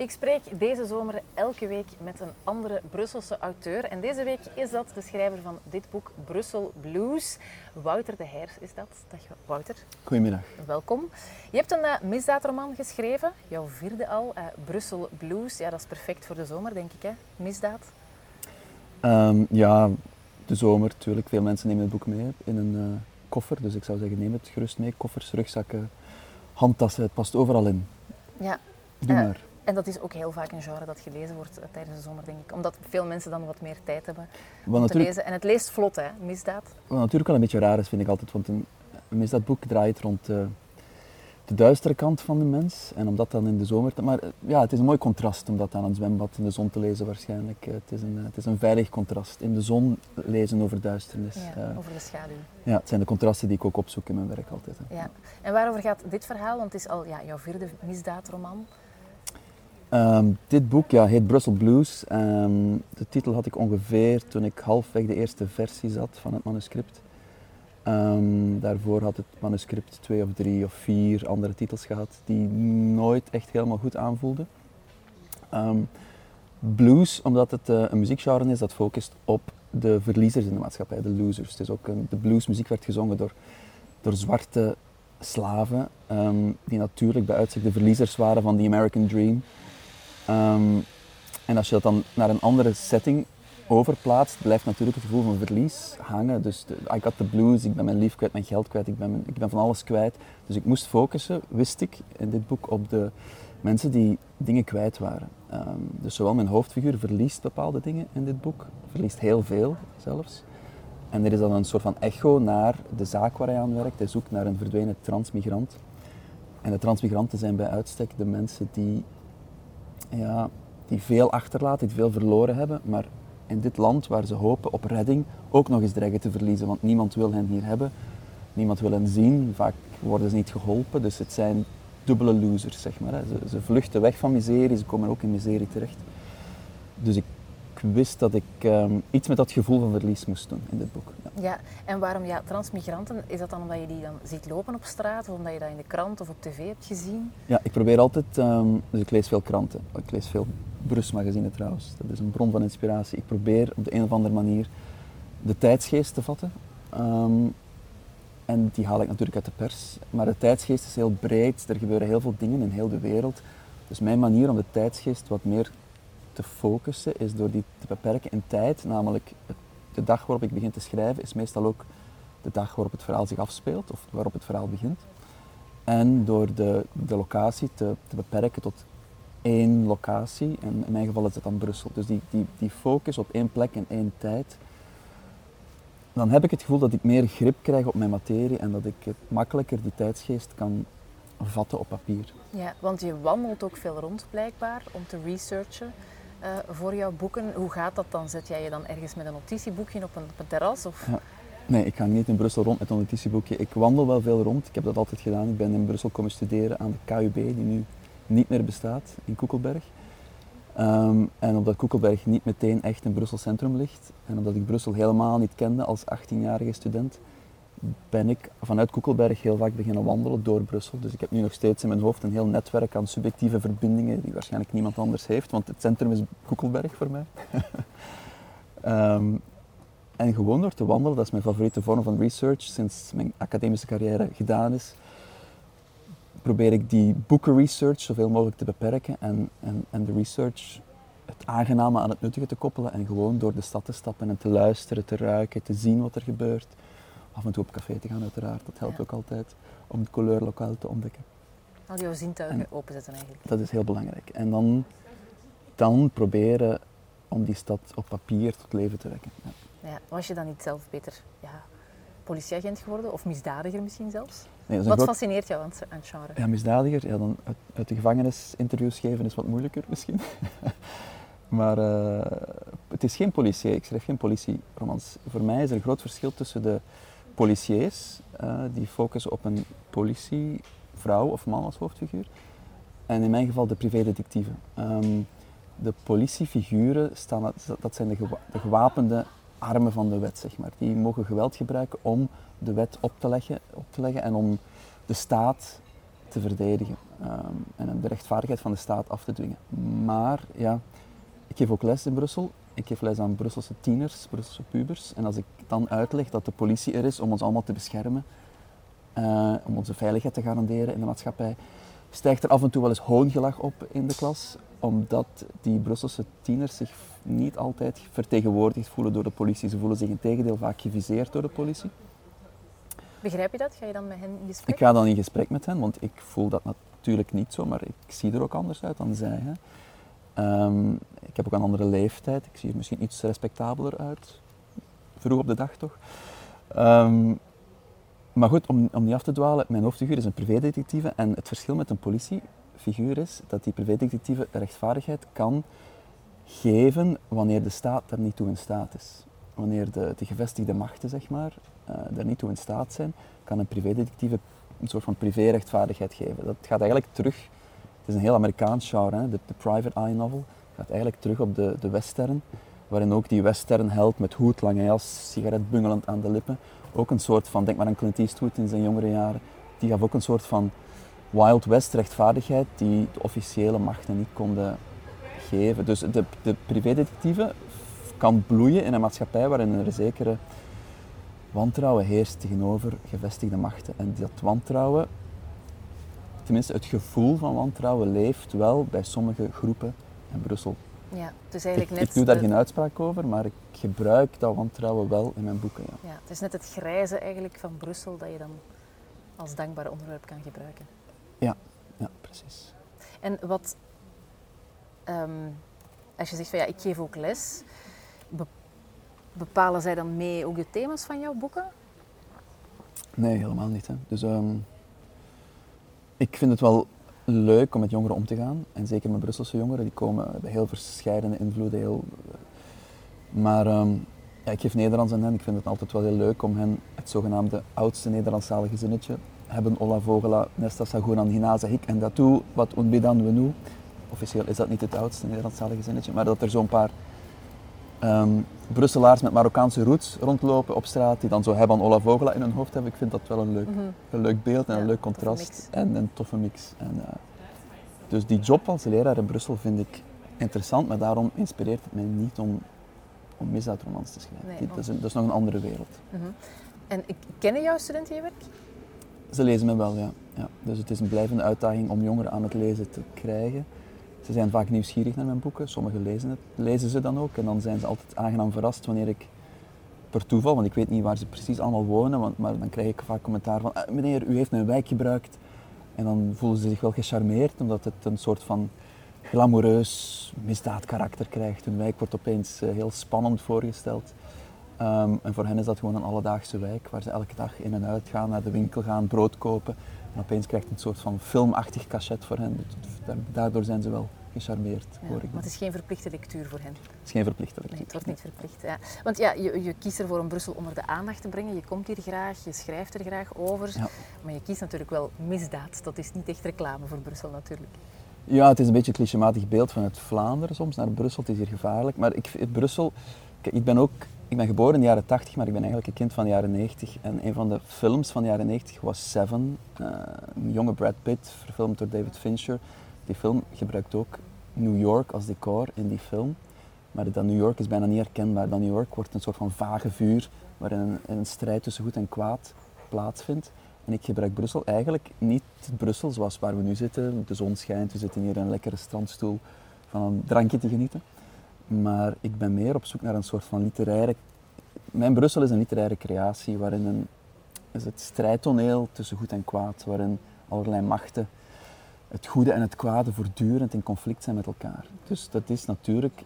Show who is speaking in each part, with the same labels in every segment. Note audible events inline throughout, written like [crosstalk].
Speaker 1: Ik spreek deze zomer elke week met een andere Brusselse auteur. En deze week is dat de schrijver van dit boek, Brussel Blues. Wouter de Heers is dat. Dag Wouter.
Speaker 2: Goedemiddag.
Speaker 1: Welkom. Je hebt een uh, misdaadroman geschreven, jouw vierde al, uh, Brussel Blues. Ja, dat is perfect voor de zomer, denk ik, hè? Misdaad?
Speaker 2: Um, ja, de zomer natuurlijk. Veel mensen nemen het boek mee in een uh, koffer. Dus ik zou zeggen, neem het gerust mee. Koffers, rugzakken, handtassen, het past overal in.
Speaker 1: Ja.
Speaker 2: Doe maar.
Speaker 1: En dat is ook heel vaak een genre dat gelezen wordt uh, tijdens de zomer, denk ik. Omdat veel mensen dan wat meer tijd hebben om te lezen. En het leest vlot, hè, misdaad.
Speaker 2: Wat natuurlijk wel een beetje raar is, vind ik altijd. Want een, een misdaadboek draait rond uh, de duistere kant van de mens. En om dat dan in de zomer te... Maar ja, het is een mooi contrast om dat aan een zwembad in de zon te lezen waarschijnlijk. het, is een, het is een veilig contrast. In de zon lezen over duisternis.
Speaker 1: Ja, over de schaduw.
Speaker 2: Ja, het zijn de contrasten die ik ook opzoek in mijn werk altijd.
Speaker 1: Hè. Ja. En waarover gaat dit verhaal? Want het is al ja, jouw vierde misdaadroman.
Speaker 2: Um, dit boek ja, heet Brussel Blues. Um, de titel had ik ongeveer toen ik halfweg de eerste versie zat van het manuscript. Um, daarvoor had het manuscript twee of drie of vier andere titels gehad die nooit echt helemaal goed aanvoelden. blues, omdat het uh, een muziekgenre is dat focust op de verliezers in de maatschappij, de losers. Het is ook de bluesmuziek werd gezongen door, door zwarte slaven, die natuurlijk bij uitstek de verliezers waren van the American Dream. Um, en als je dat dan naar een andere setting overplaatst, blijft natuurlijk het gevoel van verlies hangen. Dus de, I got the blues, ik ben mijn lief kwijt, mijn geld kwijt, ik ben, ik ben van alles kwijt. Dus ik moest focussen, wist ik, in dit boek op de mensen die dingen kwijt waren. Um, dus zowel mijn hoofdfiguur verliest bepaalde dingen in dit boek, verliest heel veel zelfs. En er is dan een soort van echo naar de zaak waar hij aan werkt. Hij zoekt naar een verdwenen transmigrant. En de transmigranten zijn bij uitstek de mensen die ja, die veel achterlaten, die veel verloren hebben, maar in dit land waar ze hopen op redding ook nog eens dreigen te verliezen, want niemand wil hen hier hebben, niemand wil hen zien, vaak worden ze niet geholpen, dus het zijn dubbele losers, zeg maar. Ze, ze, vluchten weg van miserie, ze komen ook in miserie terecht. Dus ik wist dat ik um, iets met dat gevoel van verlies moest doen in dit boek.
Speaker 1: Ja, ja en waarom ja, transmigranten? Is dat dan omdat je die dan ziet lopen op straat of omdat je dat in de krant of op tv hebt gezien?
Speaker 2: Ja, ik probeer altijd, um, dus ik lees veel kranten. Ik lees veel Brusmagazine trouwens. Dat is een bron van inspiratie. Ik probeer op de een of andere manier de tijdsgeest te vatten. Um, en die haal ik natuurlijk uit de pers. Maar de tijdsgeest is heel breed. Er gebeuren heel veel dingen in heel de wereld. Dus mijn manier om de tijdsgeest wat meer te focussen is door die te beperken in tijd. Namelijk de dag waarop ik begin te schrijven is meestal ook de dag waarop het verhaal zich afspeelt of waarop het verhaal begint. En door de, de locatie te, te beperken tot één locatie, en in mijn geval is het dan Brussel. Dus die, die, die focus op één plek en één tijd, dan heb ik het gevoel dat ik meer grip krijg op mijn materie en dat ik het makkelijker die tijdsgeest kan vatten op papier.
Speaker 1: Ja, want je wandelt ook veel rond blijkbaar om te researchen uh, voor jouw boeken. Hoe gaat dat dan? Zet jij je dan ergens met een notitieboekje op een, op een terras? Of?
Speaker 2: Nee, ik ga niet in Brussel rond met een notitieboekje. Ik wandel wel veel rond. Ik heb dat altijd gedaan. Ik ben in Brussel komen studeren aan de KUB, die nu niet meer bestaat, in Koekelberg. Um, en omdat Koekelberg niet meteen echt in Brussel centrum ligt, en omdat ik Brussel helemaal niet kende als 18-jarige student, ben ik vanuit Koekelberg heel vaak beginnen wandelen door Brussel. Dus ik heb nu nog steeds in mijn hoofd een heel netwerk aan subjectieve verbindingen die waarschijnlijk niemand anders heeft, want het centrum is Koekelberg voor mij. um, [laughs] en gewoon door te wandelen, dat is mijn favoriete vorm van research sinds mijn academische carrière gedaan is, probeer ik die boekenresearch zoveel mogelijk te beperken en, en, en de research het aangename aan het nuttige te koppelen en gewoon door de stad te stappen en te luisteren, te ruiken, te zien wat er gebeurt af en toe op café te gaan uiteraard. Dat helpt ook altijd om het kleurlokaal te ontdekken.
Speaker 1: Al jouw zintuigen openzetten eigenlijk.
Speaker 2: Dat is heel belangrijk. En dan, dan proberen om die stad op papier tot leven te wekken. Ja.
Speaker 1: Ja, was je dan niet zelf beter ja, politieagent geworden of misdadiger misschien zelfs?
Speaker 2: Nee,
Speaker 1: wat fascineert jou aan het, genre?
Speaker 2: Ja, misdadiger, ja, dan uit, uit, de gevangenis interviews geven is wat moeilijker misschien. [laughs] maar uh, het is geen politie, ik schrijf geen politieromans. Voor mij is er een groot verschil tussen de policiers uh, die focussen op een politievrouw of man als hoofdfiguur. En in mijn geval de privédetectieven. Um, de politiefiguren staan, dat zijn de, de, gewapende armen van de wet, zeg maar. Die mogen geweld gebruiken om de wet op te leggen, op te leggen en om de staat te verdedigen. ehm, en de rechtvaardigheid van de staat af te dwingen. Maar ja, ik geef ook les in Brussel. Ik geef les aan Brusselse tieners, Brusselse pubers. En als ik dan uitleg dat de politie er is om ons allemaal te beschermen, eh, om onze veiligheid te garanderen in de maatschappij, stijgt er af en toe wel eens hoongelach op in de klas, omdat die Brusselse tieners zich niet altijd vertegenwoordigd voelen door de politie. Ze voelen zich in tegendeel vaak geviseerd door de politie.
Speaker 1: Begrijp je dat? Ga je dan met hen in gesprek?
Speaker 2: Ik ga dan in gesprek met hen, want ik voel dat natuurlijk niet zo, maar ik zie er ook anders uit dan zij. Hè. Ehm, ik heb ook een andere leeftijd, ik zie er misschien iets respectabeler uit. Vroeg op de dag toch. Um, maar goed, om, om niet af te dwalen, mijn hoofdfiguur is een privédetectieve en het verschil met een politiefiguur is dat die privédetectieve rechtvaardigheid kan geven wanneer de staat daar niet toe in staat is. Wanneer de, de gevestigde machten, zeg maar, daar niet toe in staat zijn, kan een privédetectieve een soort van privé-rechtvaardigheid geven. Dat gaat eigenlijk terug, is een heel Amerikaans genre, hè, de, private eye novel, gaat eigenlijk terug op de, de western, waarin ook die western held met hoed, lange jas, sigaret bungelend aan de lippen, ook een soort van, denk maar aan Clint Eastwood in zijn jongere jaren, die gaf ook een soort van Wild West rechtvaardigheid die de officiële machten niet konden geven. Dus de, de privédetectieve kan bloeien in een maatschappij waarin er zekere wantrouwen heerst tegenover gevestigde machten. En dat wantrouwen, tenminste het gevoel van wantrouwen, leeft wel bij sommige groepen in Brussel.
Speaker 1: Ja, dus eigenlijk
Speaker 2: ik,
Speaker 1: net
Speaker 2: ik doe daar geen uitspraak over, maar ik gebruik dat wantrouwen wel in mijn boeken. Ja.
Speaker 1: ja, het is net het grijze eigenlijk van Brussel dat je dan als dankbaar onderwerp kan gebruiken.
Speaker 2: Ja, ja precies.
Speaker 1: En wat, ehm, als je zegt van ja, ik geef ook les, bepalen zij dan mee ook de thema's van jouw boeken?
Speaker 2: Nee, helemaal niet. Hè. Dus um, ik vind het wel leuk om met jongeren om te gaan. En zeker met Brusselse jongeren, die komen hebben heel verschillende invloeden. Heel, maar um, ja, ik geef Nederlands aan hen. Ik vind het altijd wel heel leuk om hen het zogenaamde oudste Nederlandstalige zinnetje hebben Ola Vogela, Nesta Sagunan, Hinaza, Hik en Datu, wat unbidan we nu. Officieel is dat niet het oudste Nederlandstalige zinnetje, maar dat er zo'n paar um, Brusselaars met Marokkaanse roots rondlopen op straat, die dan zo hebben Ola Vogela in hun hoofd hebben. Ik vind dat wel een leuk, mm een leuk beeld en ja, een leuk contrast en een toffe mix. En, uh, dus die job als leraar in Brussel vind ik interessant, maar daarom inspireert het mij niet om, om misdaadromans te schrijven. Nee, dat, is dat, is nog een andere wereld.
Speaker 1: Mm -hmm. En kennen jouw studenten je werk?
Speaker 2: Ze lezen me wel, ja. ja. Dus het is een blijvende uitdaging om jongeren aan het lezen te krijgen. Ze zijn vaak nieuwsgierig naar mijn boeken, sommigen lezen, het, lezen ze dan ook en dan zijn ze altijd aangenaam verrast wanneer ik per toeval, want ik weet niet waar ze precies allemaal wonen, want, maar dan krijg ik vaak commentaar van ah, meneer, u heeft mijn wijk gebruikt. En dan voelen ze zich wel gecharmeerd, omdat het een soort van glamoureus misdaadkarakter krijgt. Hun wijk wordt opeens uh, heel spannend voorgesteld. Um, en voor hen is dat gewoon een alledaagse wijk, waar ze elke dag in en uit gaan, naar de winkel gaan, brood kopen. En opeens krijgt het een soort van filmachtig cachet voor hen. Daardoor zijn ze wel gecharmeerd, ja, hoor ik.
Speaker 1: Maar het is geen verplichte lectuur voor hen? Het
Speaker 2: is geen verplichte lectuur.
Speaker 1: Nee, het wordt niet verplicht, ja. Want ja, je, je, kiest ervoor om Brussel onder de aandacht te brengen. Je komt hier graag, je schrijft er graag over. Ja. Maar je kiest natuurlijk wel misdaad. Dat is niet echt reclame voor Brussel natuurlijk.
Speaker 2: Ja, het is een beetje een clichématig beeld vanuit Vlaanderen soms naar Brussel. Het is hier gevaarlijk. Maar ik, Brussel... Ik ben ook ik ben geboren in de jaren 80, maar ik ben eigenlijk een kind van de jaren 90. En een van de films van de jaren 90 was Seven, uh, een jonge Brad Pitt, verfilmd door David Fincher. Die film gebruikt ook New York als decor in die film. Maar dat New York is bijna niet herkenbaar. Dat New York wordt een soort van vage vuur waarin een, een strijd tussen goed en kwaad plaatsvindt. En ik gebruik Brussel eigenlijk niet Brussel zoals waar we nu zitten. De zon schijnt, we zitten hier in een lekkere strandstoel van een drankje te genieten. Maar ik ben meer op zoek naar een soort van literaire... Mijn Brussel is een literaire creatie waarin een, is het strijdtoneel tussen goed en kwaad, waarin allerlei machten, het goede en het kwade voortdurend in conflict zijn met elkaar. Dus dat is natuurlijk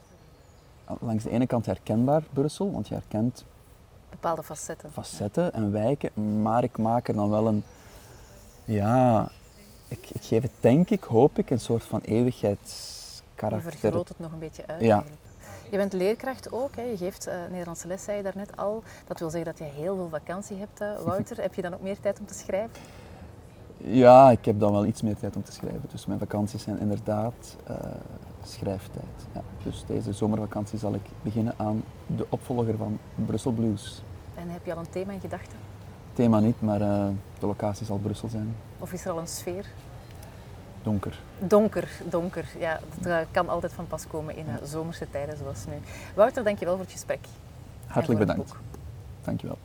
Speaker 2: langs de ene kant herkenbaar, Brussel, want je herkent
Speaker 1: bepaalde facetten.
Speaker 2: Facetten en wijken, maar ik maak er dan wel een, ja, ik, ik geef het denk ik, hoop ik, een soort van eeuwigheidskarakter.
Speaker 1: Je vergroot het nog een beetje uit ja. eigenlijk. Je bent leerkracht ook, hè. je geeft uh, Nederlandse les, zei je daarnet al. Dat wil zeggen dat je heel veel vakantie hebt, uh, Wouter. heb je dan ook meer tijd om te schrijven?
Speaker 2: Ja, ik heb dan wel iets meer tijd om te schrijven. Dus mijn vakanties zijn inderdaad uh, schrijftijd. Ja. Dus deze zomervakantie zal ik beginnen aan de opvolger van Brussel Blues.
Speaker 1: En heb je al een thema in gedachten?
Speaker 2: Thema niet, maar de locatie zal Brussel zijn.
Speaker 1: Of is er al een sfeer?
Speaker 2: Donker.
Speaker 1: Donker, donker. Ja, dat eh, kan altijd van pas komen in zomerse tijden zoals nu. Wouter, dankjewel voor het gesprek.
Speaker 2: Hartelijk bedankt. Dankjewel.